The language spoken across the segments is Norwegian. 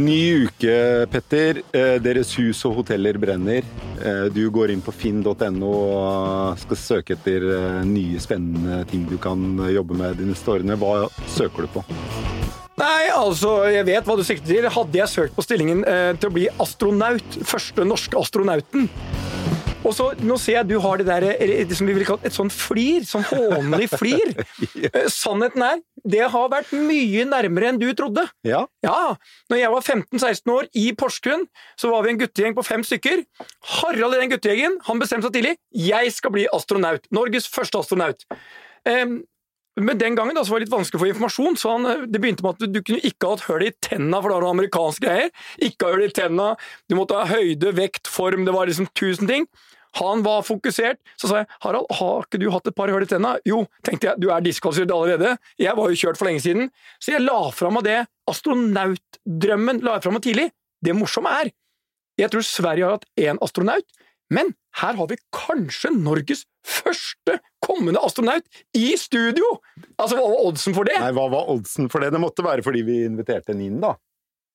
Ny uke, Petter. Eh, deres hus og hoteller brenner. Eh, du går inn på finn.no og skal søke etter eh, nye, spennende ting du kan jobbe med de neste årene. Hva søker du på? Nei, altså, jeg vet hva du sikter til. Hadde jeg søkt på stillingen til å bli astronaut, første norske astronauten og så, Nå ser jeg du har det der, det som vi vil kalle et sånn flir, sånn hånlig flir. ja. Sannheten er, det har vært mye nærmere enn du trodde. Ja. Ja, når jeg var 15-16 år i Porsgrunn, så var vi en guttegjeng på fem stykker. Harald i den guttegjengen han bestemte seg tidlig jeg skal bli astronaut. Norges første astronaut. Em, men den gangen da, så var det litt vanskelig å få informasjon, så han, eh, det begynte med at du, kunne ikke ha hatt hull i tenna, for det var noe amerikanske greier. Ikke ha hull i tenna, du måtte ha høyde, vekt, form, det var liksom tusen ting. Han var fokusert. Så sa jeg Harald, har ikke du hatt et par hull i tenna? Jo, tenkte jeg, du er diskvalifisert allerede. Jeg var jo kjørt for lenge siden. Så jeg la fram av det. Astronautdrømmen la jeg fram tidlig. Det morsomme er, jeg tror Sverige har hatt én astronaut, men her har vi kanskje Norges første kommende astronaut i studio! Altså, hva var oddsen for det? Nei, hva var oddsen for det? Det måtte være fordi vi inviterte en inn, da.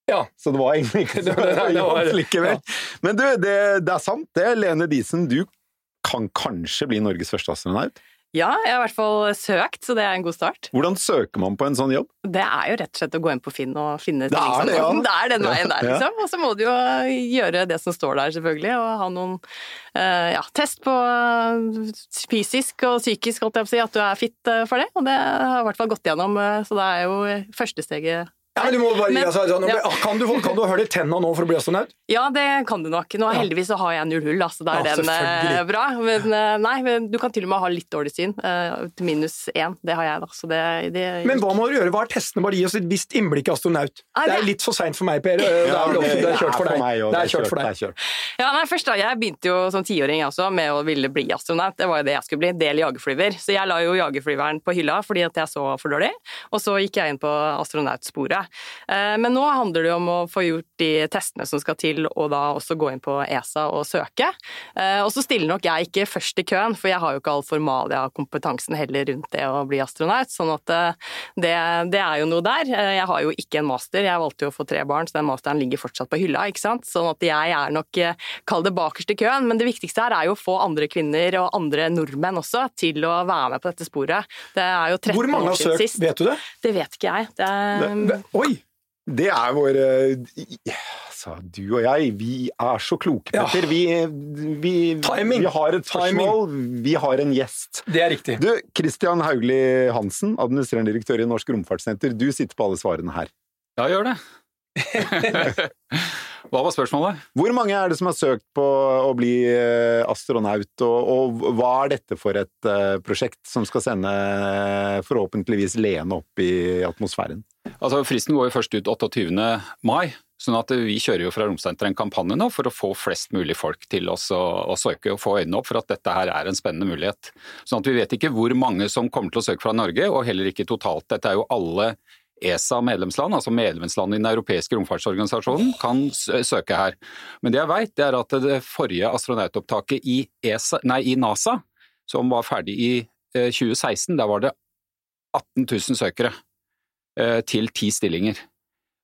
Ja. Så det var egentlig ikke så Det var- det var- likevel. ja. Men du, det, det er sant det. Lene Disen, du kan kanskje bli Norges første astronaut. Ja, jeg har i hvert fall søkt, så det er en god start. Hvordan søker man på en sånn jobb? Det er jo rett og slett å gå inn på Finn og finne er det, ja. Det er den veien der, liksom. Og så må du jo gjøre det som står der, selvfølgelig, og ha noen eh, ja, test på eh, fysisk og psykisk, holdt jeg på å si, at du er fit eh, for det. Og det har jeg i hvert fall gått gjennom, så det er jo første steget Ja, men du må bare gi deg sånn, ja. kan, du, kan du hull i tenna nå for å bli astronaut? Ja, det kan du nok. Nå heldigvis så har jeg null hull, altså da er Ja, den eh, bra. Men eh, nei, men du kan til og med ha litt dårlig syn. eh, til minus én. Det har jeg, da. Så det, det Men hva må du gjøre? Hva er testene? Bare gi oss et visst innblikk i astronaut. Nei, Det er litt for seint for meg, Per. Det er, Ja, det er kjørt for deg. Det er kjørt for deg. Ja, nei, først da, Jeg begynte jo som tiåring også med å ville bli astronaut. Det var jo det jeg skulle bli. Del jagerflyver. Så jeg la jo jagerflyveren på hylla fordi at jeg så for dårlig. Og så gikk jeg inn på astronautsporet. Eh, Men nå handler det jo om å få gjort de testene som skal til, og da også gå inn på ESA og søke. Eh, Og så stiller nok jeg ikke først i køen, for jeg har jo ikke all formalia-kompetansen heller rundt det å bli astronaut. Sånn at eh, det, det er jo noe der. Jeg har jo ikke en master. Jeg valgte jo å få tre barn, så den masteren ligger fortsatt på hylla. ikke sant? Sånn at jeg er nok Kall det bakerst i køen, men det viktigste her er jo å få andre kvinner og andre nordmenn også til å være med på dette sporet. Det er jo 13 år siden sist. Hvor mange har søkt? Vet du det? Det vet ikke jeg. Det er, Oi! Det er vår altså, Du og jeg, vi er så kloke, Ja. Petter. Vi, vi, Timing. vi har et Timing. spørsmål, vi har en gjest. Det er riktig. Du, Christian Haugli Hansen, administrerende direktør i Norsk Romfartssenter. Du sitter på alle svarene her. Ja, gjør det. Hva var spørsmålet? Hvor mange er det som har søkt på å bli eh, astronaut, og, og hva er dette for et eh, prosjekt som skal sende forhåpentligvis Lene opp i atmosfæren? Altså, Fristen går jo først ut 28. mai, sånn at vi kjører jo fra Romsenteret en kampanje nå for å få flest mulig folk til oss å, å søke og få øynene opp for at dette her er en spennende mulighet. Sånn at vi vet ikke hvor mange som kommer til å søke fra Norge, og heller ikke totalt. Dette er jo alle ESA-medlemsland, altså medlemsland i den europeiske romfartsorganisasjonen, kan søke her. Men det jeg vet, det er at det forrige astronautopptaket i, ESA, nei, i NASA, som var ferdig i eh, 2016, der var det 18 000 søkere eh, til ti stillinger.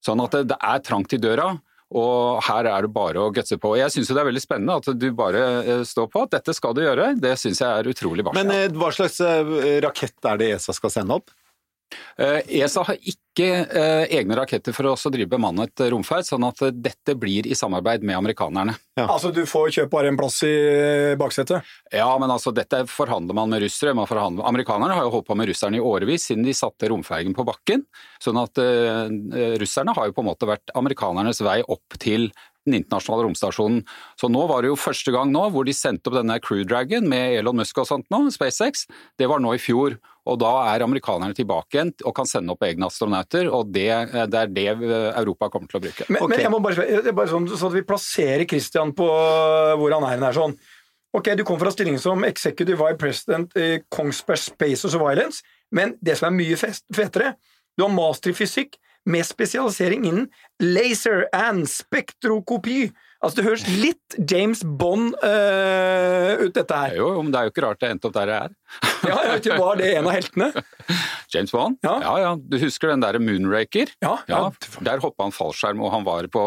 Sånn at det, er trangt i døra, og her er det bare å gutse på. Jeg syns det er veldig spennende at du bare eh, står på at dette skal du gjøre. Det syns jeg er utrolig varsel. Men eh, hva slags eh, rakett er det ESA skal sende opp? Eh, ESA har ikke eh, egne raketter for å drive bemannet romferd, sånn at eh, dette blir i samarbeid med amerikanerne. Ja. Altså, du får kjøpe bare en plass i baksetet? Ja, men altså, dette forhandler man med russere. Man forhandler... Amerikanerne har jo holdt på med russerne i årevis, siden de satte romfergen på bakken. Sånn at uh, russerne har jo på en måte vært amerikanernes vei opp til den internasjonale romstasjonen. Så nå var det jo første gang nå hvor de sendte opp denne Crew Dragon med Elon Musk og sånt nå, SpaceX. Det var nå i fjor. Og da er amerikanerne tilbake igjen og kan sende opp egne astronauter, og det, det er det Europa kommer til å bruke. Men, okay. men jeg må bare, spørre, bare sånn, så at vi plasserer Christian på eh, hvor han er. her sånn. Ok, Du kom fra stillingen som executive vice president i Kongsberg Space and Surveillance, men det som er mye fest, fetere Du har master i fysikk, med spesialisering innen laser and spektrokopi. Altså, Det høres litt James Bond uh, ut, dette her. Jo, men det er jo ikke rart det endte opp der det er. ja, jeg vet ikke, Var det en av heltene? James Bond? Ja. ja, ja. Du husker den derre Moonraker? Ja, ja. Der hoppa han fallskjerm, og han var på,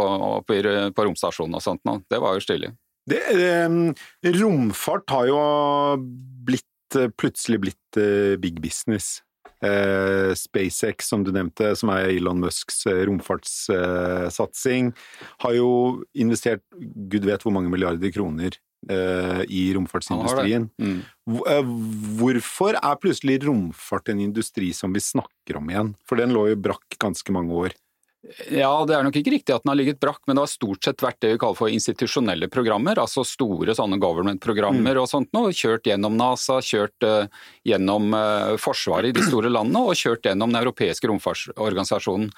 på, på romstasjonen og sånt. Nå. Det var jo stilig. Det, eh, romfart har jo blitt, plutselig blitt eh, big business. Eh, SpaceX, som du nevnte, som er Elon Musks eh, romfartssatsing, har jo investert gud vet hvor mange milliarder kroner eh, i romfartsindustrien. Mm. Hvorfor er plutselig romfart en industri som vi snakker om igjen? For den lå jo brakk ganske mange år. Ja, det er nok ikke riktig at den har ligget brakk, men det har stort sett vært det vi kaller for institusjonelle programmer, altså store sånne government-programmer mm. og sånt noe. Kjørt gjennom NASA, kjørt uh, gjennom uh, Forsvaret i de store landene og kjørt gjennom den europeiske romfartsorganisasjonen.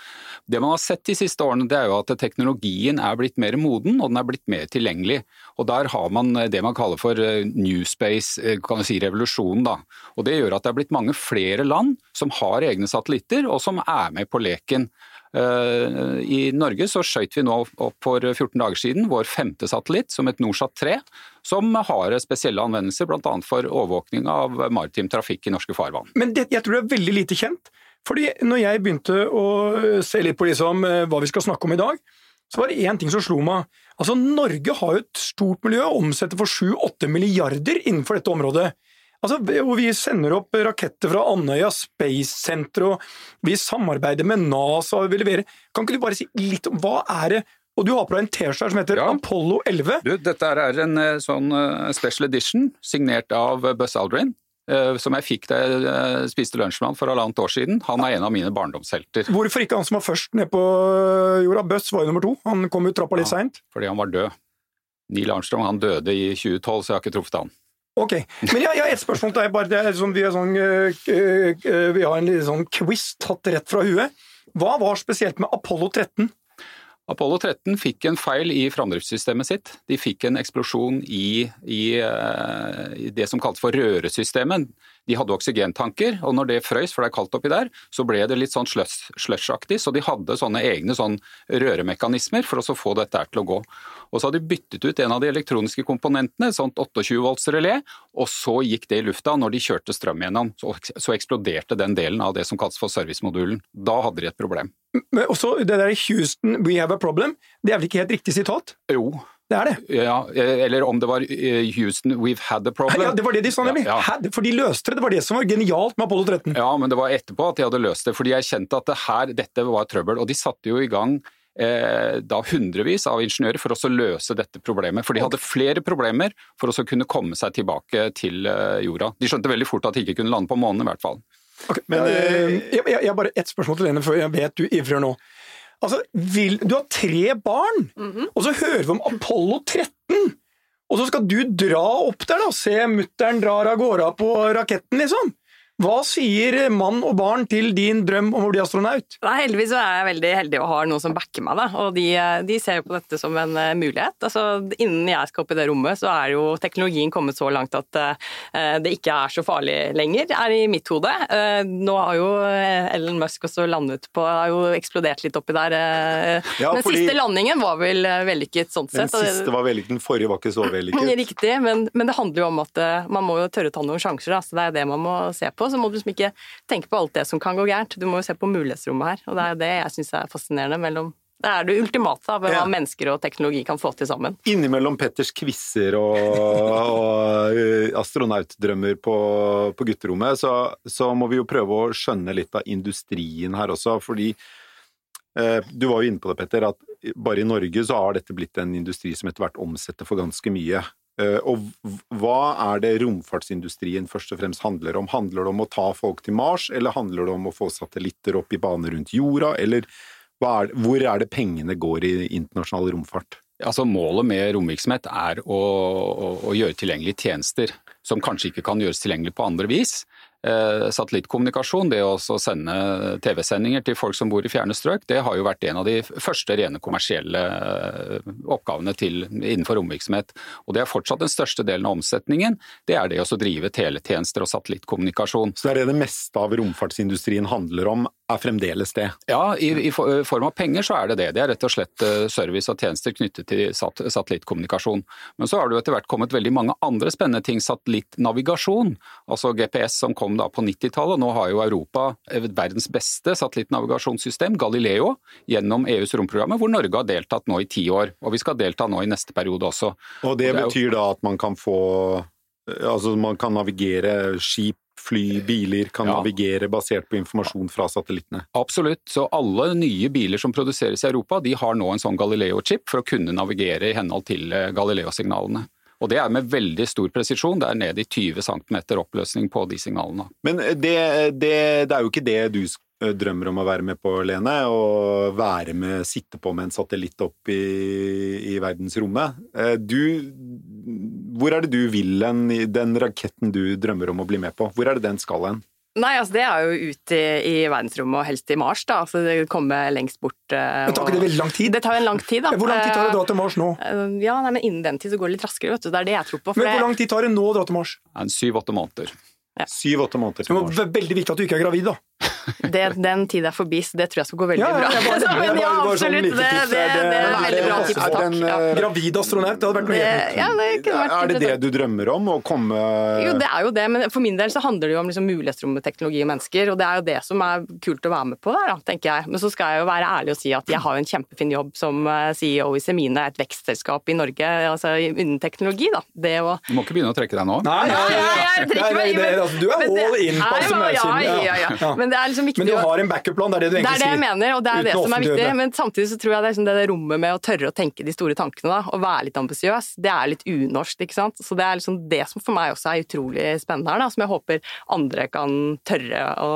Det man har sett de siste årene, det er jo at teknologien er blitt mer moden og den er blitt mer tilgjengelig. Og der har man det man kaller for new space, kan du si revolusjonen. da. Og det gjør at det er blitt mange flere land som har egne satellitter og som er med på leken. Eh, I Norge så skjøt vi nå opp for 14 dager siden vår femte satellitt, som et Norsat 3, som har spesielle anvendelser bl.a. for overvåkning av maritim trafikk i norske farvann. Men det, jeg tror det er veldig lite kjent. Fordi når jeg begynte å se litt på liksom, eh, hva vi skal snakke om i dag, så var det én ting som slo meg. Altså, Norge har jo et stort miljø, omsetter for 7-8 milliarder innenfor dette området. Altså, vi sender opp raketter fra Andøya Space Center, og vi samarbeider med NASA. og vi leverer. Kan ikke du bare si litt om hva er det og du har på deg en T-skjorte som heter ja. Apollo 11. Du, dette er en eh, sånn eh, special edition signert av Buzz Aldrin. Eh, som jeg fikk da jeg spiste lunsj med han for halvannet år siden. Han er en av mine barndomshelter. Hvorfor ikke han som var først ned på jorda? Buzz var jo nummer to. Han kom ut trappa litt ja, seint. Fordi han var død. Neil Armstrong han døde i 2012, så jeg har ikke truffet han. Ok, Men jeg, har et spørsmål til deg. bare det er sånn, vi, er sånn, uh, vi har en sånn quiz tatt rett fra huet. Hva var spesielt med Apollo 13? Apollo 13 fikk en feil i framdriftssystemet sitt. De fikk en eksplosjon i, i, uh, i det som kaltes for røresystemet. De hadde oksygentanker, og når det frøys, for det er kaldt oppi der, så ble det litt sånn slushaktig, så de hadde sånne egne sånn røremekanismer for å få dette til å gå. Og så hadde de byttet ut en av de elektroniske komponentene, et sånt 28 volts relé, og så gikk det i lufta når de kjørte strøm gjennom. Så, så eksploderte den delen av det som kalles for servicemodulen. Da hadde de et problem. Men også det der Houston, we have a problem, det er vel ikke helt riktig sitat? Jo, det er det. Ja, eller om det var eh, Houston, we've had a problem. Ja, Det var det de sa, nemlig. Ja, ja. For de løste det. Det var det som var genialt med Apollo 13. Ja, men det var etterpå at de hadde løst det. Fordi jeg kjente at det her, dette var trøbbel. Og de satte jo i gang da hundrevis av ingeniører for å løse dette problemet. For de hadde flere problemer for å kunne komme seg tilbake til eh, jorda. De skjønte veldig fort at de ikke kunne lande på månen, i hvert fall. Okay, men eh, jeg, jeg, jeg, bare ett spørsmål til denne, før jeg vet du ivrer nå. Altså, vil, du har tre barn, mm -hmm. og så hører vi om Apollo 13! Og så skal du dra opp der da, se mutter'n drar av gårde på raketten, liksom! Hva sier mann og barn til din drøm om å bli astronaut? Nei, heldigvis er jeg veldig heldig og har noen som backer meg. Da. og de, de ser på dette som en uh, mulighet. Altså, innen jeg skal opp i det rommet, så er jo teknologien kommet så langt at uh, det ikke er så farlig lenger, er i mitt hode. Uh, nå har jo Ellen Musk også landet på Har jo eksplodert litt oppi der. Ja, den fordi... siste landingen var vel vellykket sånn sett. Den siste var vellykket, den forrige var ikke så vellykket. Riktig, men, men, det handler jo om at man må jo tørre å ta noen sjanser. Da. så Det er det man må se på så må du liksom ikke tenke på alt det som kan gå gærent. Du må jo se på mulighetsrommet her, og det er det jeg syns er fascinerende mellom det er det ultimate av hva ja. mennesker og teknologi kan få til sammen. Innimellom Petters quizer og, og eh, astronautdrømmer på, på gutterommet, så, så, må vi jo prøve å skjønne litt av industrien her også. Fordi eh, du var jo inne på det, Petter, at bare i Norge så har dette blitt en industri som etter hvert omsetter for ganske mye. Eh, og hva er det romfartsindustrien først og fremst handler om? Handler det om å ta folk til Mars, eller handler det om å få satellitter opp i bane rundt jorda, eller er, hvor er det pengene går i internasjonal romfart? Altså Målet med romvirksomhet er å, å, å gjøre tilgjengelige tjenester som kanskje ikke kan gjøres tilgjengelig på andre vis. Eh, satellittkommunikasjon, det å sende TV-sendinger til folk som bor i fjerne strøk, det har jo vært en av de første rene kommersielle eh, oppgavene til, innenfor romvirksomhet. Og det er fortsatt den største delen av omsetningen. Det er det å drive teletjenester og satellittkommunikasjon. Så det er det det meste av romfartsindustrien handler om, er fremdeles det. Ja, i, i, form av penger så er det det. Det er rett og slett eh, service og tjenester knyttet til sat satellittkommunikasjon. Men så har det jo etter hvert kommet veldig mange andre spennende ting. Satellittnavigasjon, altså GPS som kom da på 90-tallet. Nå har jo Europa verdens beste satellittnavigasjonssystem, Galileo, gjennom EUs romprogrammer, hvor Norge har deltatt nå i ti år. Og vi skal delta nå i neste periode også. Og det, og det betyr jo... da at man kan få Altså man kan navigere skip fly, biler kan ja. navigere basert på informasjon fra satellittene? Absolutt. Så alle nye biler som produseres i Europa, de har nå en sånn Galileo-chip for å kunne navigere i henhold til eh, Galileo-signalene. Og det er med veldig stor presisjon. Det er ned i 20 cm oppløsning på de signalene. Men det, det, det er jo ikke det du Eh, drømmer om å være med på, Lene. Å være med, sitte på med en satellitt opp i, i verdensrommet. Eh, du Hvor er det du vil hen, den raketten du drømmer om å bli med på? Hvor er det den skal hen? Nei, altså Det er jo ut i, i, verdensrommet, og helst i Mars. da, altså det kommer lengst bort. Uh, men Tar ikke det veldig lang tid? Det tar en lang tid, da. Hvor lang tid tar det å dra til Mars nå? Uh, ja, nei, men Innen den tid så går det litt raskere. vet du, Det er det jeg tror på. men Hvor lang tid tar det nå å dra til Mars? Syv-åtte måneder. Syv-åtte måneder til Mars. Det er veldig viktig at du ikke er gravid, da. Det, den tid er forbi, så det tror jeg skal gå veldig ja, bra. Ja, bare, men ja, sånn absolutt. Det, det, det, er veldig bra tips, takk. Ja. Eh, gravid astronaut, det hadde vært noe helt ja, Er det det du drømmer om? Å komme Jo, det er jo det, men for min del så handler det jo om liksom, mulighetsrom med teknologi og mennesker, og det er jo det som er kult å være med på der, da, tenker jeg. Men så skal jeg jo være ærlig og si at jeg har jo en kjempefin jobb som eh, CEO i Semine, et vekstselskap i Norge, altså innen teknologi, da. Det å Du må ikke begynne å trekke deg nå? Nei, nei, nei, jeg trekker meg i. Altså, du er all in på Semine. Ja, ja, ja. Men det er liksom viktig Men du har en backup-plan, det er det du egentlig sier? Det er det jeg mener, og det er det som er viktig. Men samtidig så tror jeg det er liksom det rommet med å tørre å tenke de store tankene, da, og være litt ambisiøs, det er litt unorsk, ikke sant. Så det er liksom det som for meg også er utrolig spennende her, da, som jeg håper andre kan tørre å,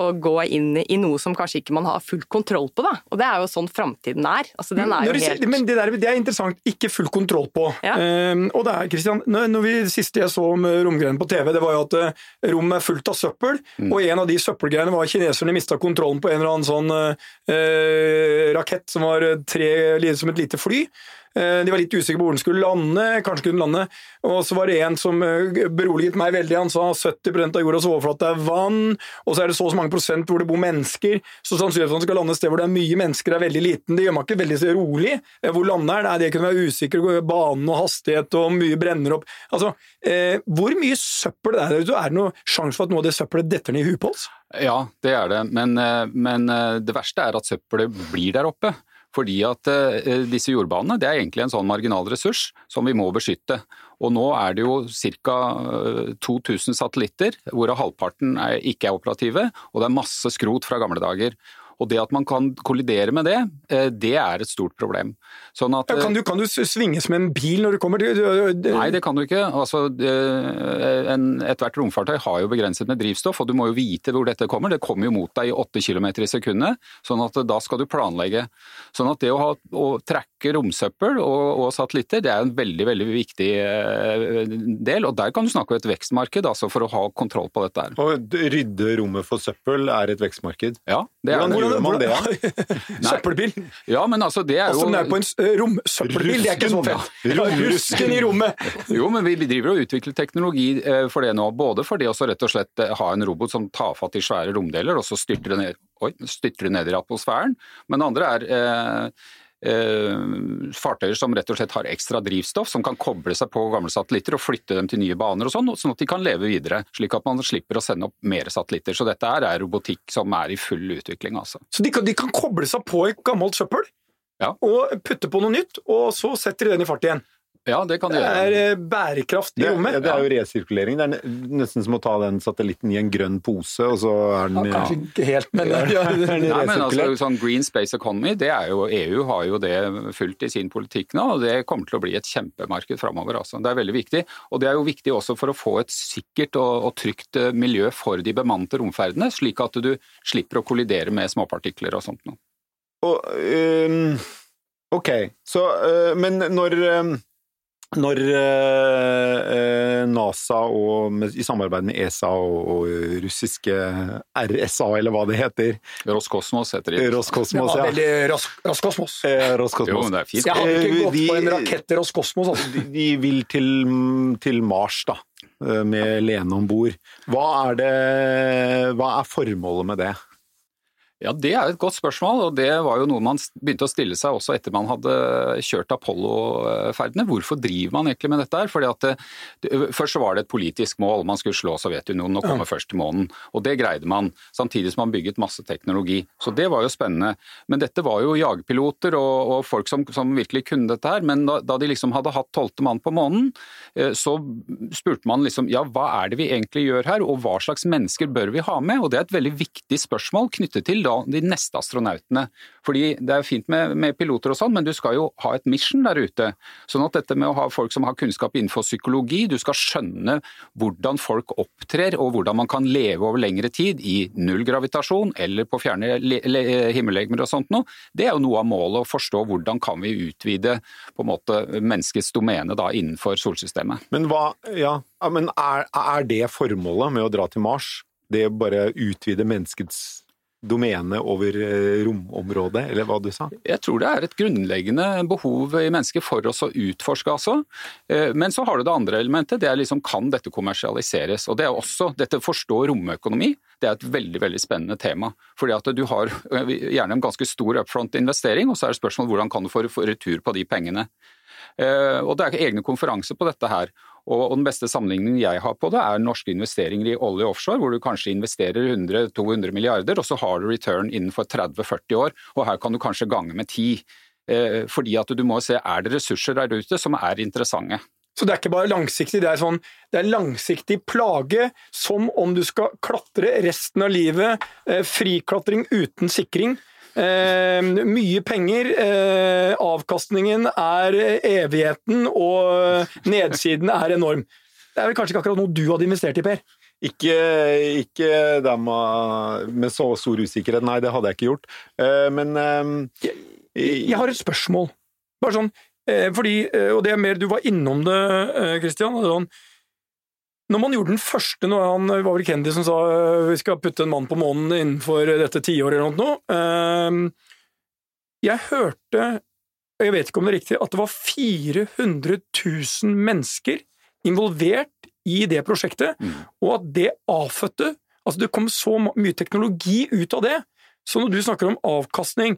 å gå inn i noe som kanskje ikke man har full kontroll på, da. Og det er jo sånn framtiden er. Altså, den er jo helt Men det, der, det er interessant. Ikke full kontroll på. Ja. Um, og det er, Kristian, når vi siste jeg så om romgreiene på TV, det var jo at uh, rommet er fullt av søppel, mm. og en av de søppelgreiene var at kineserne mista kontrollen på en eller annen sånn uh, rakett som var tre, som et lite fly. Eh, de var litt usikre på hvor den skulle lande, kanskje kunne lande. Og så var det en som eh, beroliget meg veldig. Han sa 70% av jordas overflate er vann, og så er det så og så mange prosent hvor det bor mennesker. Så sannsynligheten for at den skal lande et sted hvor det er mye mennesker, er veldig liten. Det gjør meg ikke veldig rolig. Eh, hvor lander den? Nei, det kunne være usikker. Banen og hastighet og mye brenner opp. Altså, eh, hvor mye søppel er det? Er det noen sjanse for at noe av det søppelet detter ned i huet på oss? Ja, det er det. Men, men det verste er at søppelet blir der oppe. Fordi at eh, disse jordbanene det er egentlig en sånn marginal ressurs som vi må beskytte. Og nå er det jo ca. 2000 eh, satellitter, hvorav halvparten ikke er operative. Og det er masse skrot fra gamle dager. Og det at man kan kollidere med det, eh, det er et stort problem. Sånn at, ja, kan, du, kan, du, svinges med en bil når du kommer til Nei, det kan du ikke. Altså, Ethvert romfartøy har jo begrenset med drivstoff, og du må jo vite hvor dette kommer. Det kommer jo mot deg i 8 km i sekundet, sånn at da skal du planlegge. Sånn at det å, ha, å tracke romsøppel og, og, satellitter, det er en veldig veldig viktig eh, del. Og der kan du snakke om et vekstmarked, altså for å ha kontroll på dette. her. Og rydde rommet for søppel er et vekstmarked? Ja, det er Hvordan gjør man det? Søppelbil? Ja, men altså det er jo Og som er på en uh, romsøppelbil, det er ikke så fett! Rusken i rommet! jo, men vi driver og utvikler teknologi uh, for det nå. Både for det å rett og slett ha en robot som tar fatt i svære romdeler, og så styrter det ned, oi, styrter det ned i atmosfæren. Men det andre er Eh, fartøyer som rett og slett har ekstra drivstoff, som kan koble seg på gamle satellitter og flytte dem til nye baner og sånn, sånn at de kan leve videre. Slik at man slipper å sende opp mer satellitter. Så dette er robotikk som er i full utvikling. Altså. Så de kan, de kan koble seg på et gammelt søppel? Ja. Og putte på noe nytt, og så setter de den i fart igjen? Ja, det kan du gjøre. Det er eh, bærekraft i rommet. Det, det, er jo resirkulering. Det er nesten som å ta den satellitten i en grønn pose, og så er den ja, Kanskje ikke helt, men ja, ja, Nei, men altså, sånn Green Space Economy, det er jo, EU har jo det fullt i sin politikk nå, og det kommer til å bli et kjempemarked framover. Altså. Det er veldig viktig. Og det er jo viktig også for å få et sikkert og, og trygt eh, miljø for de bemannede romferdene, slik at du slipper å kollidere med småpartikler og sånt noe. Og, um, ok, så, uh, men når um når eh, NASA og med, i samarbeid med ESA og, og, russiske RSA, eller hva det heter Roskosmos heter de. Roskosmos, ja. Veldig Ros Roskosmos. Eh, Roskosmos. Jo, det er fint. Jeg hadde ikke gått de, på en rakett til Roskosmos. Altså. De, de, vil til, til Mars, da. Eh, med Lene om bord. Hva, hva er formålet med det? Ja, Det er et godt spørsmål, og det var jo noe man begynte å stille seg også etter man hadde kjørt Apollo-ferdene. Hvorfor driver man egentlig med dette her? Fordi at det, Først så var det et politisk mål, man skulle slå Sovjetunionen og komme ja. først til månen. Og det greide man, samtidig som man bygget masse teknologi. Så det var jo spennende. Men dette var jo jagerpiloter og, og, folk som, som, virkelig kunne dette her. Men da, da de liksom hadde hatt tolvte mann på månen, eh, så spurte man liksom ja, hva er det vi egentlig gjør her, og hva slags mennesker bør vi ha med? Og det er et veldig viktig spørsmål knyttet til da de neste astronautene. Fordi Det er fint med, med, piloter og sånn, men du skal jo ha et mission der ute. Sånn at dette med å ha folk som har kunnskap innenfor psykologi, du skal skjønne hvordan folk opptrer og hvordan man kan leve over lengre tid i null gravitasjon eller på fjerne himmellegemer og sånt noe, det er jo noe av målet å forstå hvordan kan vi utvide på en måte menneskets domene da innenfor solsystemet. Men, hva, ja, men er, er det formålet med å dra til Mars? Det å bare utvide menneskets domene over eh, romområdet, eller hva du sa? Jeg tror det er et grunnleggende behov i mennesket for oss å utforske, altså. Men så har du det andre elementet, det er liksom kan dette kommersialiseres? Og det er også, dette forstå romøkonomi, det er et veldig veldig spennende tema. Fordi at du har eh, gjerne en ganske stor upfront-investering, og så er det spørsmål hvordan kan du få retur på de pengene. Og det er egne konferanser på dette her. Og Den beste sammenligningen jeg har på det, er norske investeringer i olje offshore, hvor du kanskje investerer 100-200 milliarder, og så har du return innenfor 30-40 år, og her kan du kanskje gange med 10. Eh, fordi at du må se er det ressurser der ute som er interessante. Så det er ikke bare langsiktig, det er, sånn, det er langsiktig plage, som om du skal klatre resten av livet. Eh, friklatring uten sikring. Eh, mye penger. Eh, avkastningen er evigheten, og nedsiden er enorm. Det er vel kanskje ikke akkurat noe du hadde investert i, Per? Ikke, ikke med, med så stor usikkerhet, nei, det hadde jeg ikke gjort. Eh, men eh, jeg, jeg, har et spørsmål. Bare sånn, eh, fordi, eh, og det er mer Du var innom det, Christian. Sånn, når man gjorde den første, når han var vel Kennedy som sa vi skal putte en mann på månen innenfor dette tiåret eller noe ehm, Jeg hørte, jeg vet ikke om det er riktig, at det var 400 000 mennesker involvert i det prosjektet, mm. og at det avfødte Altså, det kom så mye teknologi ut av det. Så når du snakker om avkastning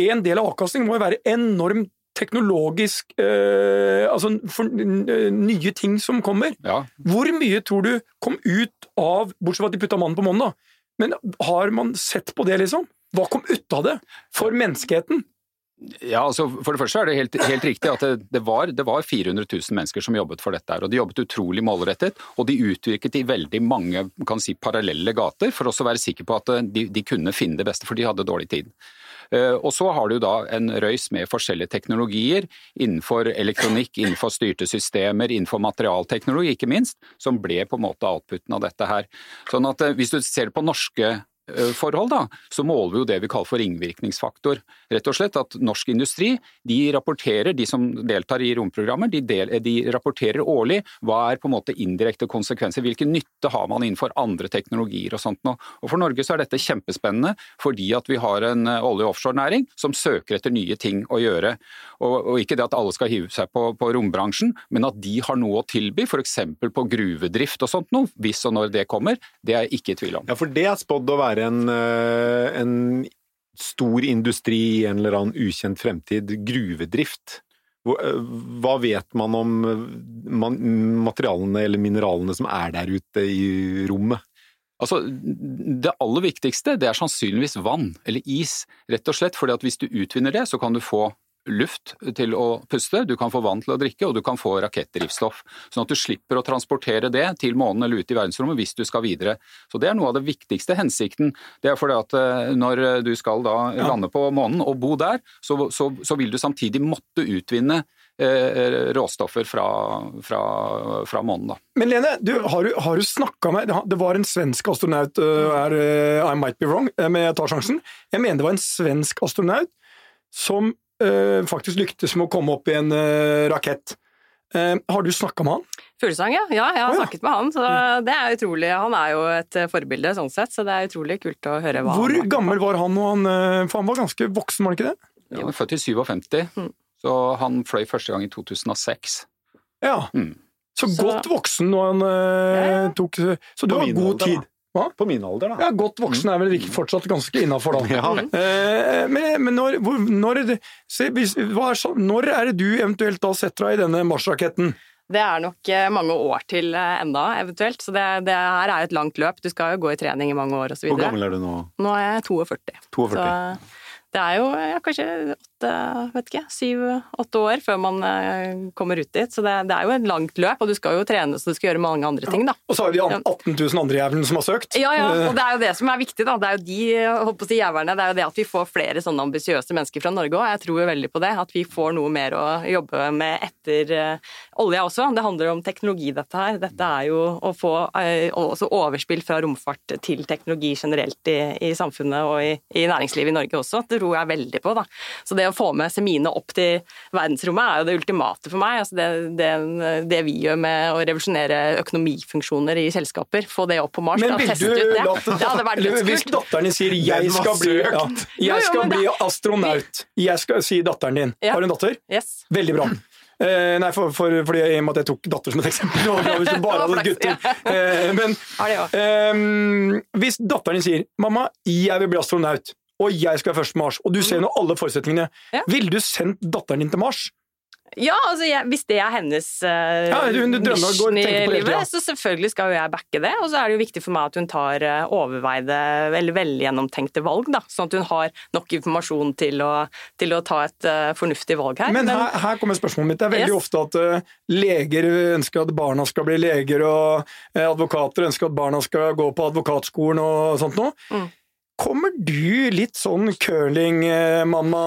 En del av avkastningen må jo være enormt teknologisk eh, Altså for, nye ting som kommer. Ja. Hvor mye tror du kom ut av Bortsett fra at de putta mannen på månen, da. Men har man sett på det, liksom? Hva kom ut av det for menneskeheten? Ja, altså For det første er det helt, helt riktig at det, det, var, det, var, 400 000 mennesker som jobbet for dette. her, og De jobbet utrolig målrettet, og de utvirket i veldig mange kan si, parallelle gater for også å være sikre på at de, de kunne finne det beste, for de hadde dårlig tid. Eh, og så har du da en røys med forskjellige teknologier innenfor elektronikk, innenfor styrte systemer, innenfor materialteknologi ikke minst, som ble på en måte outputen av dette her. Sånn at eh, Hvis du ser på norske forhold, da, så måler vi jo det vi kaller for ringvirkningsfaktor. Rett og slett at norsk industri de rapporterer, de som deltar i romprogrammer, de, del, de, rapporterer årlig hva er på en måte indirekte konsekvenser, hvilken nytte har man innenfor andre teknologier og sånt noe. Og For Norge så er dette kjempespennende, fordi at vi har en eh, olje- og offshorenæring som søker etter nye ting å gjøre. Og, og ikke det at alle skal hive seg på, på rombransjen, men at de har noe å tilby, f.eks. på gruvedrift og sånt noe, hvis og når det kommer, det er jeg ikke i tvil om. Ja, for det er spådd å være en, eh, en stor industri i en eller annen ukjent fremtid, gruvedrift. Eh, hva vet man om materialene eller mineralene som er der ute i rommet? Altså, Det aller viktigste det er sannsynligvis vann, eller is. Rett og slett at hvis du utvinner det, så kan du få luft til å puste, du kan få vann til å drikke, og du kan få rakettdrivstoff. Sånn at du slipper å transportere det til månen eller ut i verdensrommet hvis du skal videre. Så Det er noe av det viktigste hensikten. Det er fordi at eh, når du skal da lande på månen og bo der, så, så, så vil du samtidig måtte utvinne eh, råstoffer fra, fra, fra, månen. Da. Men Lene, du, har du, har du snakka med Det var en svensk astronaut, er, I might be wrong, men jeg tar sjansen. Jeg mener det var en svensk astronaut som faktisk lyktes med å komme opp i en uh, rakett. Uh, har du snakka med han? Fuglesang, ja. ja. Jeg har oh, ja. snakket med han. så det er utrolig. Han er jo et forbilde sånn sett, så det er utrolig kult å høre hva Hvor han Hvor gammel var han? Han, for han var ganske voksen, var han ikke det? Ja, han er født i 57, mm. så han fløy første gang i 2006. Ja. Mm. Så, så godt voksen når han ja, tok Så du har god tid. Hva? På min alder, da. Ja, Godt voksen er vel ikke fortsatt ganske innafor, da. Ja. Eh, men men når, hvor, når, se, hvis, hva er, så- når er det du eventuelt da setter deg i denne marsjraketten? Det er nok eh, mange år til eh, enda, eventuelt. Så det, det her er jo et langt løp. Du skal jo gå i trening i mange år osv. Hvor gammel er du nå? Nå er jeg 42. 42. Så det er jo ja, kanskje åtte, vet ikke, syv-åtte år før man eh, kommer ut dit. Så det, det er jo et langt løp, og du skal jo trene så du skal gjøre mange andre ting, da. Og så har vi de 18 000 andre jævlene som har søkt. Ja, ja, Eh, og det er jo det som er viktig, da. Det er jo de holdt på å si, jævlene, det er jo det at vi får flere sånne ambisiøse mennesker fra Norge òg. Jeg tror jo veldig på det. At vi får noe mer å jobbe med etter uh, olja også. Det handler om teknologi, dette her. Dette er jo å få eh, også overspill fra romfart til teknologi generelt i, i samfunnet og i, i næringslivet i Norge også. Det tror jeg veldig på, da. Så det å få med Semine opp til verdensrommet er jo det ultimate for meg. Altså det, det, det vi gjør med å revolusjonere økonomifunksjoner i selskaper, få det opp på Mars, Men da, vil teste du ut det. la det, Det hadde vært eller Hvis datteren din sier 'jeg skal bli, ja, jeg skal bli astronaut', jeg skal si datteren din. Ja. Har du en datter? Yes. Veldig bra. Eh, nei, for, for, fordi I og med at jeg tok datter som et eksempel. og Hvis du bare hadde gutter. Eh, men Har eh, hvis datteren din sier 'mamma, jeg vil bli astronaut', og jeg skal være først på Mars, og du ser nå alle forutsetningene, Ja. ville du sendt datteren din til Mars? Ja, altså jeg, hvis det er hennes uh, Ja, hun mission i livet, så selvfølgelig skal jo jeg backe det. Og så er det jo viktig for meg at hun tar uh, overveide eller velgjennomtenkte valg, da. Sånn at hun har nok informasjon til å, til å ta et uh, fornuftig valg her. Men her, her kommer spørsmålet mitt. Det er veldig Yes. ofte at leger ønsker at barna skal bli leger, og advokater ønsker at barna skal gå på advokatskolen og sånt noe. Mm. Kommer du litt sånn curling-mamma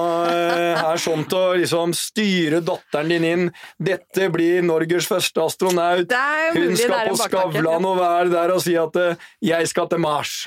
her sånn til å liksom styre datteren din inn? Dette blir Norges første astronaut. Hun skal på. Skavlan og være der og si at eh, 'jeg skal til Mars'.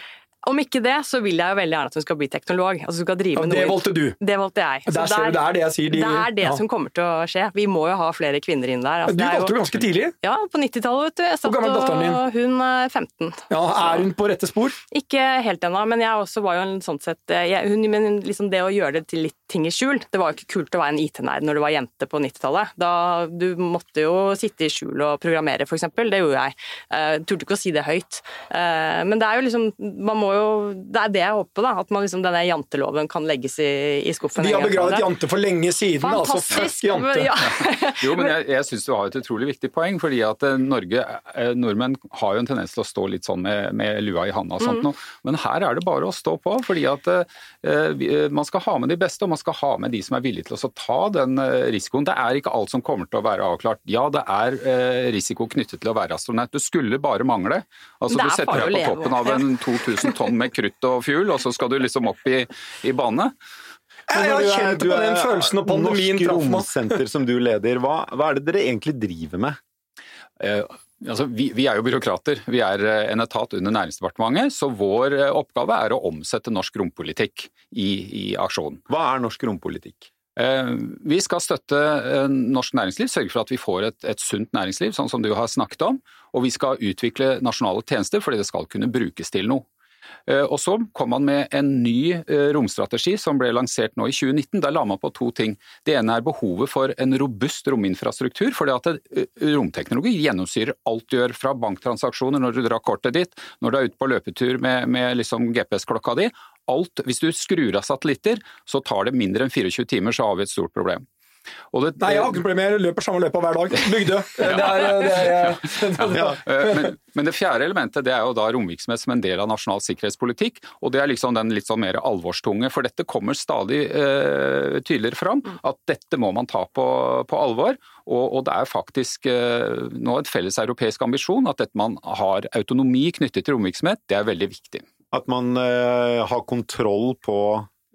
Om ikke det, så vil jeg jo veldig gjerne at hun skal bli teknolog. Altså skal drive Ja, det noe. valgte du. Det valgte jeg. Der ser du, det er det jeg sier. De, det er det ja. som kommer til å skje. Vi må jo ha flere kvinner inn der. Altså, Du valgte jo ganske tidlig. Ja, på 90-tallet, vet du. Jeg satt gammel er datteren din? Hun er 15. Ja, Er hun på rette spor? Ikke helt ennå, men jeg også var jo en sånn sett jeg, hun, Men liksom det å gjøre det til litt ting i skjul Det var jo ikke kult å være en IT-nerd når du var jente på 90-tallet. Da Du måtte jo sitte i skjul og programmere, for eksempel. Det gjorde jeg. Uh, turte ikke å si det høyt. Uh, men det er jo liksom Man må jo Det er det jeg håper da. At man liksom denne janteloven kan legges i, i skuffen. Vi har begravet jante for lenge siden. altså Fantastisk! fuck jante. Ja. Jo, men jeg, jeg syns du har et utrolig viktig poeng. fordi at eh, Norge, eh, Nordmenn har jo en tendens til å stå litt sånn med, med lua i handa og sånt noe. Men her er det bare å stå på. fordi at eh, vi- eh, Man skal ha med de beste, og man skal ha med de som er villige til å ta den eh, risikoen. Det er ikke alt som kommer til å være avklart. Ja, det er eh, risiko knyttet til å være astronaut. Det skulle bare mangle. Altså, Du setter deg på toppen av en 2000 tonn med krutt og fuel, og så skal du liksom opp i, i bane. Jeg har er- kjent på den følelsen når pandemien traff meg. Romsenter som du leder, hva, hva er det dere egentlig driver med? Altså, vi, vi er jo byråkrater. Vi er eh, en etat under Næringsdepartementet, så vår eh, oppgave er å omsette norsk rompolitikk i, i aksjon. Hva er norsk rompolitikk? Eh, Vi skal støtte norsk næringsliv, sørge for at vi får et, et sunt næringsliv, sånn som du har snakket om. Og vi skal utvikle nasjonale tjenester fordi det skal kunne brukes til noe. Eh, Og så kom man med en ny eh, romstrategi som ble lansert nå i 2019. Der la man på to ting. Det ene er behovet for en robust rominfrastruktur. fordi at eh, romteknologi gjennomsyrer alt du gjør, fra banktransaksjoner når du drar kortet ditt, når du er ute på løpetur med, med liksom GPS-klokka di. Alt, hvis du skrur av satellitter, så tar det mindre enn 24 timer, så har vi et stort problem. Og det, Nei, jeg har ikke noe problem, jeg løper samme løypa hver dag. Bygdø. Det det er, Ja. Eh, Men, men det fjerde elementet det er jo da romvirksomhet som en del av nasjonal sikkerhetspolitikk. og Det er liksom den litt sånn mer alvorstunge. For dette kommer stadig eh, tydeligere fram. At dette må man ta på, på alvor. Og, og det er faktisk eh, nå et felles europeisk ambisjon at dette man har autonomi knyttet til romvirksomhet, det er veldig viktig. At man eh, har kontroll på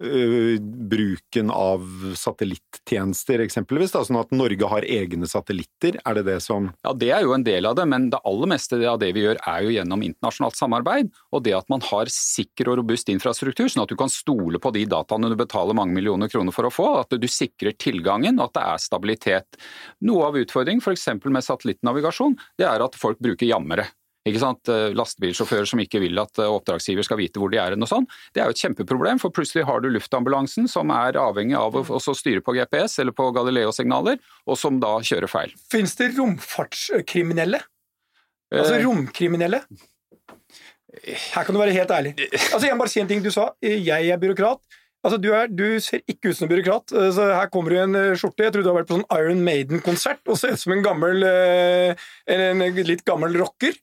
eh, bruken av satellittjenester, eksempelvis? Da, sånn at Norge har egne satellitter? Er det det som Ja, Det er jo en del av det, men det aller meste av det vi gjør er jo gjennom internasjonalt samarbeid. Og det at man har sikker og robust infrastruktur, sånn at du kan stole på de dataene du betaler mange millioner kroner for å få. At du sikrer tilgangen, og at det er stabilitet. Noe av utfordringen f.eks. med satellittnavigasjon, det er at folk bruker jammere. Ikke sant? Eh, Lastebilsjåfører som ikke vil at eh, oppdragsgiver skal vite hvor de er. og sånn. Det er jo et kjempeproblem, for plutselig har du luftambulansen som er avhengig av å styre på GPS eller på Galileo-signaler, og som da kjører feil. Fins det romfartskriminelle? Altså Eh, romkriminelle? Her kan du være helt ærlig. Altså, Jeg må bare si en ting. Du sa jeg er byråkrat. Altså, du, er, du ser ikke ut som en byråkrat. Eh, så her kommer du i en eh, skjorte. Jeg tror du har vært på sånn Iron Maiden-konsert og ser ut som en gammel eh, en litt gammel rocker.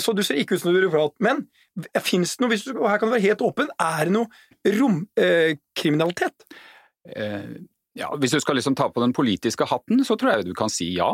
Så du ser ikke ut som en byråkrat. Men fins det noe, hvis du, og her kan du være helt åpen, er det noe romkriminalitet? Eh, ja, Hvis du skal liksom ta på den politiske hatten, så tror jeg du kan si ja.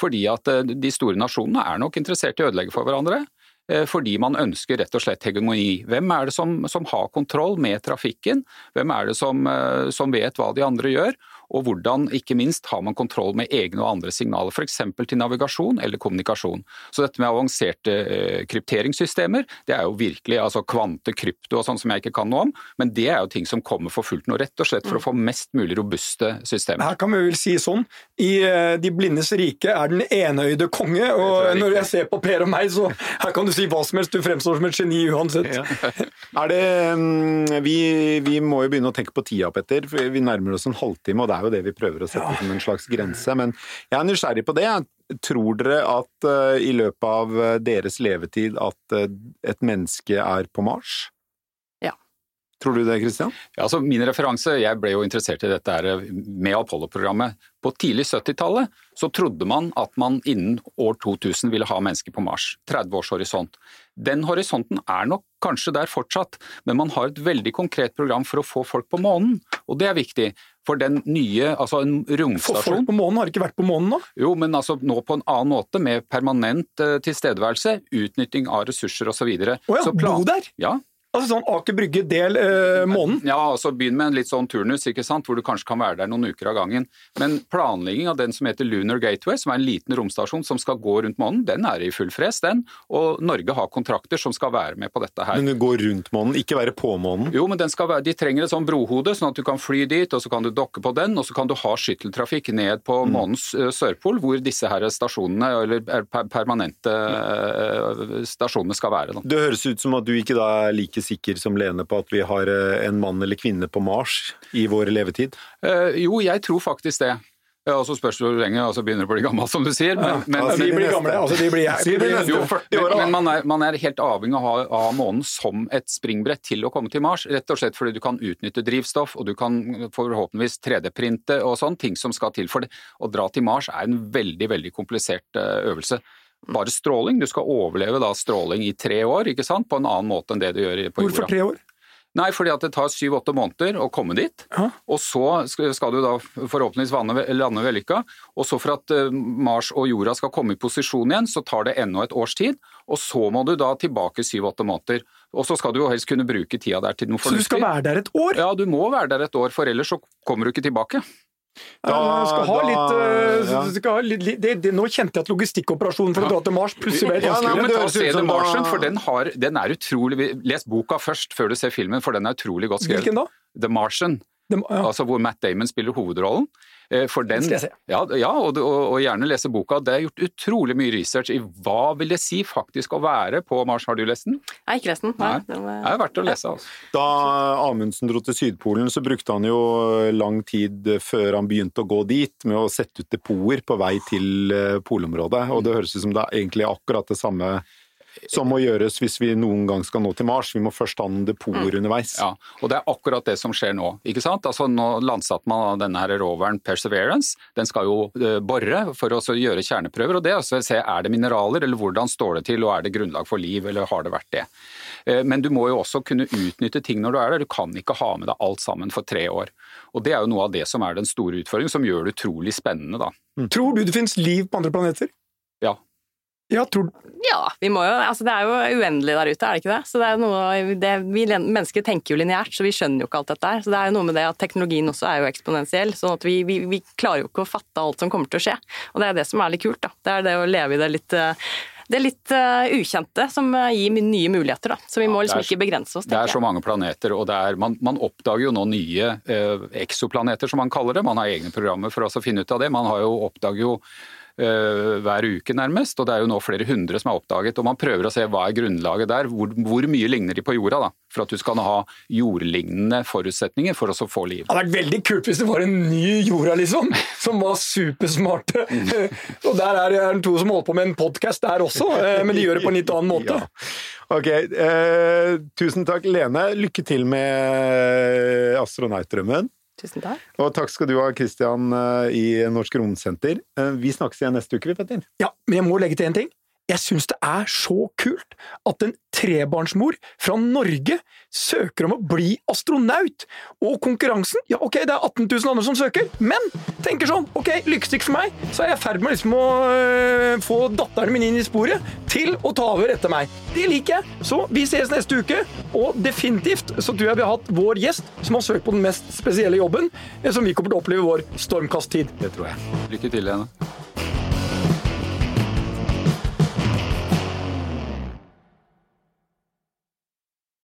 Fordi at de store nasjonene er nok interessert i å ødelegge for hverandre. Eh, fordi man ønsker rett og slett hegemoni. Hvem er det som, som har kontroll med trafikken? Hvem er det som, eh, som vet hva de andre gjør? Og hvordan ikke minst har man kontroll med egne og andre signaler, f.eks. til navigasjon eller kommunikasjon. Så dette med avanserte eh, krypteringssystemer, det er jo virkelig altså kvante, krypto og sånn som jeg ikke kan noe om, men det er jo ting som kommer for fullt nå, rett og slett for å få mest mulig robuste systemer. Her kan vi vel si sånn, i eh, De blindes rike er den enøyde konge, og jeg når jeg ser på Per og meg, så her kan du si hva som helst, du fremstår som et geni uansett. Ja. er det, mm, vi, vi må jo begynne å tenke på tida, Petter. for Vi nærmer oss en halvtime, og det er jo det vi prøver å sette ja. som en slags grense. Men jeg er nysgjerrig på det. Tror dere at uh, i løpet av uh, deres levetid at uh, et menneske er på Mars? Ja. Tror du det, Kristian? Ja, altså min referanse, Jeg ble jo interessert i dette her med Apollo-programmet. På tidlig 70-tallet så trodde man at man innen år 2000 ville ha mennesker på Mars. 30 års horisont. Den horisonten er nok kanskje der fortsatt, men man har et veldig konkret program for å få folk på månen, og det er viktig. For den nye, altså en romstasjon For folk på månen har ikke vært på månen nå? Jo, men altså nå på en annen måte, med permanent uh, tilstedeværelse, utnytting av ressurser osv. Å ja, bo der? Ja, Altså sånn Aker Brygge del eh, måneden? Ja, altså begynn med en litt sånn turnus, ikke sant, hvor du kanskje kan være der noen uker av gangen. Men planlegging av den som heter Lunar Gateway, som er en liten romstasjon som skal gå rundt månen, den er i full fres, den. Og Norge har kontrakter som skal være med på dette her. Men gå går rundt månen, ikke være på månen? Jo, men være, de trenger et sånn brohode, sånn at du kan fly dit, og så kan du dokke på den, og så kan du ha skytteltrafikk ned på mm. månens uh, sørpol, hvor disse her stasjonene, eller permanente uh, stasjonene skal være. Da. Det høres ut som at du ikke da er like sikker som Lene på at vi har eh, en mann eller kvinne på Mars i vår levetid? Eh, jo, jeg tror faktisk det. Ja, og så spørs det hvor lenge, og så begynner du å bli gammel, som du sier. Men, men, altså, de blir gamle, altså de blir jeg. Jo, men, men man, er, man, er, helt avhengig av å ha, ha månen som et springbrett til å komme til Mars. Rett og slett fordi du kan utnytte drivstoff, og du kan forhåpentligvis 3D-printe og sånn, ting som skal til for det. Å dra til Mars er en veldig, veldig komplisert øvelse bare stråling. Du skal overleve da stråling i tre år, ikke sant? på en annen måte enn det du gjør på jorda. Hvorfor tre år? Nei, fordi at det tar syv-åtte måneder å komme dit. Ja. Og så skal du da forhåpentligvis lande vellykka. Og så for at eh, Mars og jorda skal komme i posisjon igjen, så tar det ennå et års tid. Og så må du da tilbake syv-åtte måneder. Og så skal du jo helst kunne bruke tida der til noe fornuftig. Så du skal være der et år? Ja, du må være der et år, for ellers så kommer du ikke tilbake. Da, skal litt, uh, ja. litt det, det, Nå kjente jeg at logistikkoperasjonen for å dra til Mars plutselig ble ja, nei, men ta Se The Martian, for den, har, den, er utrolig Les boka først før du ser filmen, for den er utrolig godt skrevet. Hvilken da? The Martian. The, ja. Altså hvor Matt Damon spiller hovedrollen. Eh, for den, skal jeg se. Ja, ja og, og, og, gjerne lese boka. Det er gjort utrolig mye research i hva vil det si faktisk å være på Mars. Har du lest den? Nei, ikke lest den. Nei. Det er verdt å lese. Altså. Da Amundsen dro til Sydpolen, så brukte han jo lang tid før han begynte å gå dit, med å sette ut depoter på vei til eh, polområdet. Og det høres ut som det er egentlig akkurat det samme som må gjøres hvis vi noen gang skal nå til Mars. Vi må først ha noen depoter mm. underveis. Ja, og Det er akkurat det som skjer nå. ikke sant? Altså Nå landsatte man denne her roveren Perseverance. Den skal jo uh, bore for å gjøre kjerneprøver. og det også se Er det mineraler, eller hvordan står det til, og er det grunnlag for liv, eller har det vært det? Uh, men du må jo også kunne utnytte ting når du er der. Du kan ikke ha med deg alt sammen for tre år. Og Det er jo noe av det som er den store utfordringen, som gjør det utrolig spennende. da. Mm. Tror du det finnes liv på andre planeter? Ja, ja, tror Ja, vi må jo Altså, det er jo uendelig der ute, er det ikke det? Så det er noe det, Vi mennesker tenker jo lineært, så vi skjønner jo ikke alt dette her. Så det er jo noe med det at teknologien også er jo eksponentiell, sånn at vi, vi, vi, klarer jo ikke å fatte alt som kommer til å skje. Og det er det som er litt kult, da. Det er det å leve i det litt det er litt uh, ukjente som gir nye muligheter. Da. Så vi må liksom er, ikke begrense oss. Det er så mange planeter, og er, man, man, oppdager jo nå nye uh, eksoplaneter, som man kaller det. Man har egne programmer for å finne ut av det. Man har jo oppdager jo uh, hver uke, nærmest. Og det er jo nå flere hundre som er oppdaget. Og man prøver å se hva er grunnlaget der. Hvor, hvor mye ligner de på jorda, da? For at du skal ha jordlignende forutsetninger for å få liv. Det hadde vært veldig kult hvis det var en ny jorda, liksom. Som var supersmarte. og der er det to som holder på med en podkast der også, uh, men de gjør det på en litt annen måte. Ja. Ok, eh, tusen takk Lene. Lykke til med astronautdrømmen. Tusen takk. Og takk skal du ha, Christian eh, i Norsk Romsenter. Eh, vi snakkes igjen neste uke, vi, Petter. Ja, men jeg må legge til en ting. Jeg syns det er så kult at en trebarnsmor fra Norge søker om å bli astronaut! Og konkurransen Ja, ok, det er 18 000 andre som søker, men tenker sånn Ok, lykkestikk for meg, så er jeg i ferd med liksom å øh, få datteren min inn i sporet til å ta over etter meg. Det liker jeg! Så vi ses neste uke, og definitivt så tror jeg vi har hatt vår gjest som har søkt på den mest spesielle jobben, som vi kommer til å oppleve i vår stormkasttid. Det tror jeg. Lykke til, Lene.